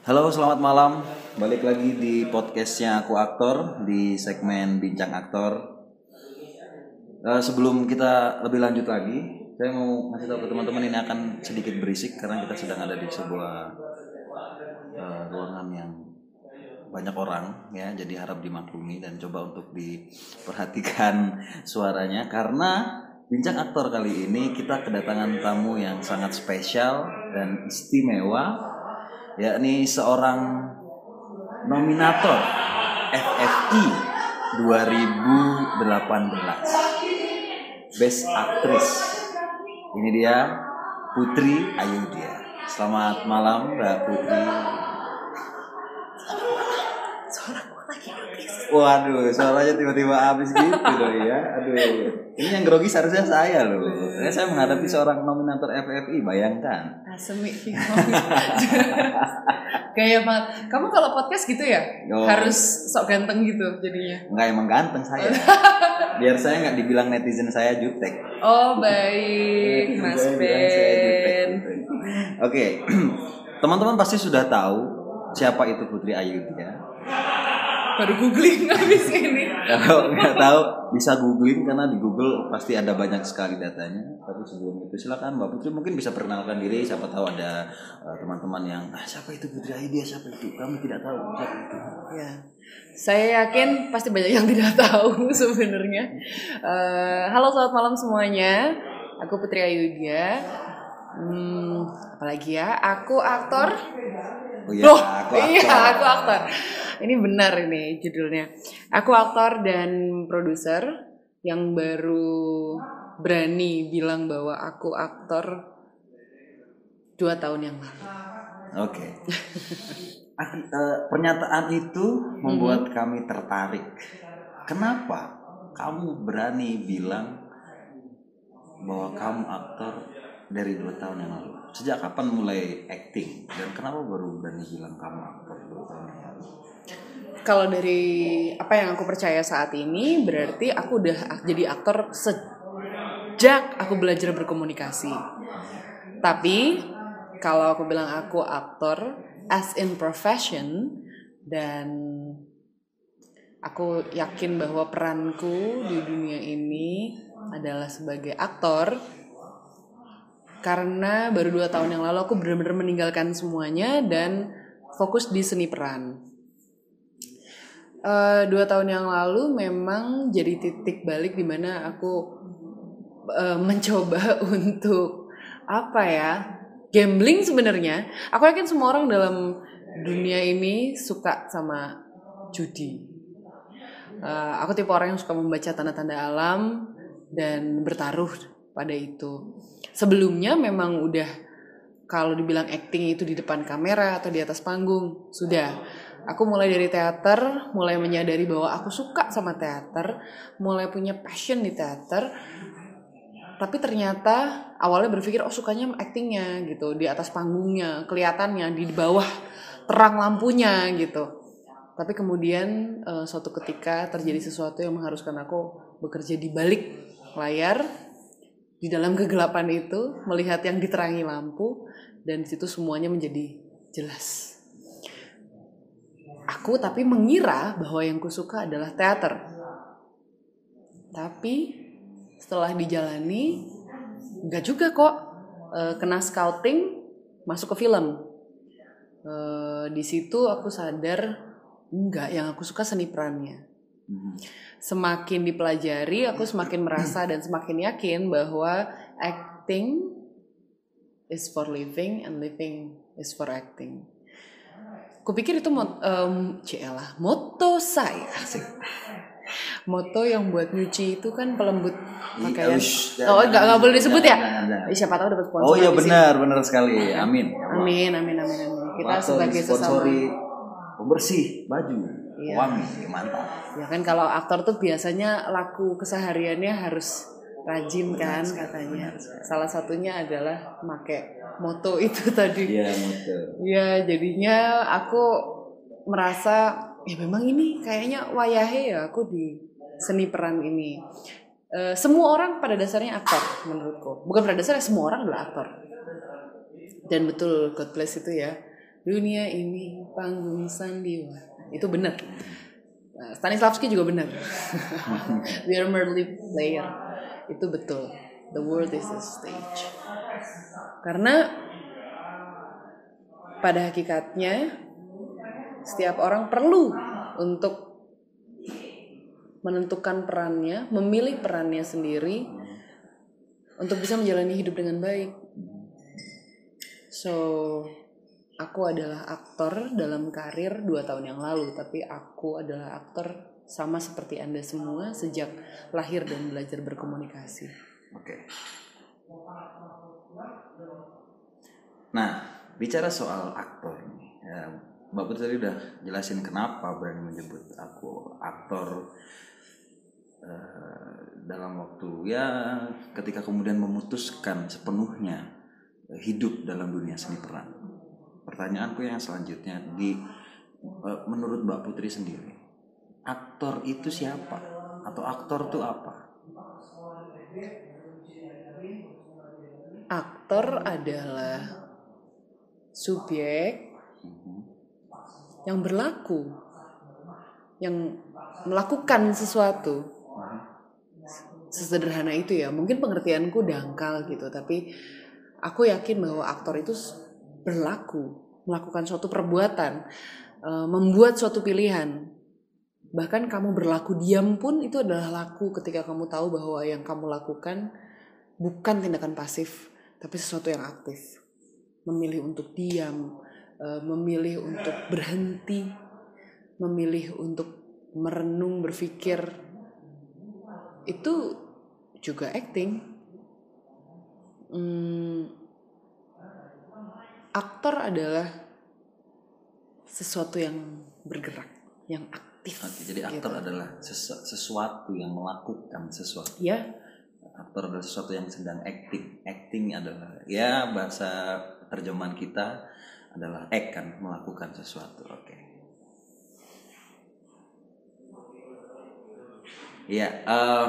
Halo, selamat malam. Balik lagi di podcastnya aku aktor di segmen bincang aktor. Eh, sebelum kita lebih lanjut lagi, saya mau ngasih tahu ke teman-teman ini akan sedikit berisik karena kita sedang ada di sebuah eh, ruangan yang banyak orang ya, jadi harap dimaklumi dan coba untuk diperhatikan suaranya karena bincang aktor kali ini kita kedatangan tamu yang sangat spesial dan istimewa yakni seorang nominator FFI 2018 Best Actress. Ini dia Putri Ayudya selamat malam Mbak Putri Waduh, suaranya tiba-tiba habis gitu loh ya. Aduh, ini yang grogi seharusnya saya loh. Karena saya menghadapi seorang nominator FFI, bayangkan. Asemi Kayak banget. Kamu kalau podcast gitu ya? Oh. Harus sok ganteng gitu jadinya. Enggak emang ganteng saya. Biar saya nggak dibilang netizen saya jutek. Oh baik, Mas. Ben. Oke, teman-teman pasti sudah tahu siapa itu Putri Ayudya. Baru googling habis ini. Kalau nggak tahu bisa googling karena di Google pasti ada banyak sekali datanya. Tapi sebelum itu silakan Mbak Putri mungkin bisa perkenalkan diri. Siapa tahu ada eh, teman-teman yang ah, siapa itu Putri Ayudya siapa itu? Kami tidak tahu siapa itu. Ya. Saya yakin pasti banyak yang tidak tahu sebenarnya. Eh, halo selamat malam semuanya. Aku Putri Ayudya. Hmm, apalagi ya? Aku aktor. Oh iya, Loh, aku aktor. iya, aku aktor. Ini benar ini judulnya. Aku aktor dan produser yang baru berani bilang bahwa aku aktor dua tahun yang lalu. Oke. Ak- eh, pernyataan itu membuat Mhm. kami tertarik. Kenapa kamu berani bilang bahwa kamu aktor dari dua tahun yang lalu? Sejak kapan mulai acting dan kenapa baru berani bilang kamu aktor dua? Kalau dari apa yang aku percaya saat ini berarti aku udah jadi aktor sejak aku belajar berkomunikasi. Tapi kalau aku bilang aku aktor as in profession dan aku yakin bahwa peranku di dunia ini adalah sebagai aktor karena baru dua tahun yang lalu aku benar-benar meninggalkan semuanya dan fokus di seni peran. Eh, dua tahun yang lalu memang jadi titik balik di mana aku eh, mencoba untuk apa ya gambling sebenarnya. Aku yakin semua orang dalam dunia ini suka sama judi. Eh, aku tipe orang yang suka membaca tanda-tanda alam dan bertaruh pada itu. Sebelumnya memang udah kalau dibilang acting itu di depan kamera atau di atas panggung sudah. Aku mulai dari teater, mulai menyadari bahwa aku suka sama teater, mulai punya passion di teater. Tapi ternyata awalnya berpikir oh sukanya actingnya gitu di atas panggungnya, kelihatannya di bawah terang lampunya gitu. Tapi kemudian eh, suatu ketika terjadi sesuatu yang mengharuskan aku bekerja di balik layar di dalam kegelapan itu melihat yang diterangi lampu dan situ semuanya menjadi jelas. Aku tapi mengira bahwa yang kusuka adalah teater. Tapi setelah dijalani enggak juga kok Eh, kena scouting masuk ke film. Eh, di situ aku sadar enggak yang aku suka seni perannya. Semakin dipelajari aku semakin merasa dan semakin yakin bahwa acting is for living and living is for acting. Kupikir itu mot um, cielah, moto saya. Asik. Moto yang buat nyuci itu kan pelembut pakaian. Oh, enggak enggak boleh disebut ya? Siapa tahu dapat sponsor. Oh iya benar, benar sekali. Amin. Ya. Amin, amin, amin, amin. Kita sebagai sesama pembersih baju, Iya. wangi, mantap. Ya kan kalau aktor tuh biasanya laku kesehariannya harus rajin kan katanya. Salah satunya adalah make moto itu tadi. Iya betul. Ya jadinya aku merasa ya memang ini kayaknya wayahe ya aku di seni peran ini. Eh, semua orang pada dasarnya aktor menurutku. Bukan pada dasarnya semua orang adalah aktor. Dan betul God bless itu ya. dunia ini panggung sandiwara itu benar Nah, Stanislavski juga benar we are merely player. Itu betul. The world is a stage. Karena pada hakikatnya setiap orang perlu untuk menentukan perannya, memilih perannya sendiri untuk bisa menjalani hidup dengan baik. So, aku adalah aktor dalam karir dua tahun yang lalu, tapi aku adalah aktor sama seperti anda semua sejak lahir dan belajar berkomunikasi. Oke. Nah, bicara soal aktor nih, ya, Mbak Putri tadi udah jelasin kenapa berani menyebut aku aktor eh, dalam waktu ya ketika kemudian memutuskan sepenuhnya hidup dalam dunia seni peran. Pertanyaanku yang selanjutnya di eh, menurut Mbak Putri sendiri, aktor itu siapa? Atau aktor itu apa? Aktor adalah subjek yang berlaku, yang melakukan sesuatu. Sesederhana itu ya, mungkin pengertianku dangkal gitu, tapi aku yakin bahwa aktor itu berlaku, melakukan suatu perbuatan, eh, membuat suatu pilihan. Bahkan kamu berlaku diam pun itu adalah laku ketika kamu tahu bahwa yang kamu lakukan bukan tindakan pasif, tapi sesuatu yang aktif. Memilih untuk diam, eh, memilih untuk berhenti, memilih untuk merenung, berpikir. Itu juga acting. Hmm, aktor adalah sesuatu yang bergerak, yang aktif. Oke, jadi aktor adalah sesu- sesuatu yang melakukan sesuatu. Ya, Aktor adalah sesuatu yang sedang acting. Acting adalah ya bahasa terjemahan kita adalah act kan melakukan sesuatu. Oke. Iya. eh,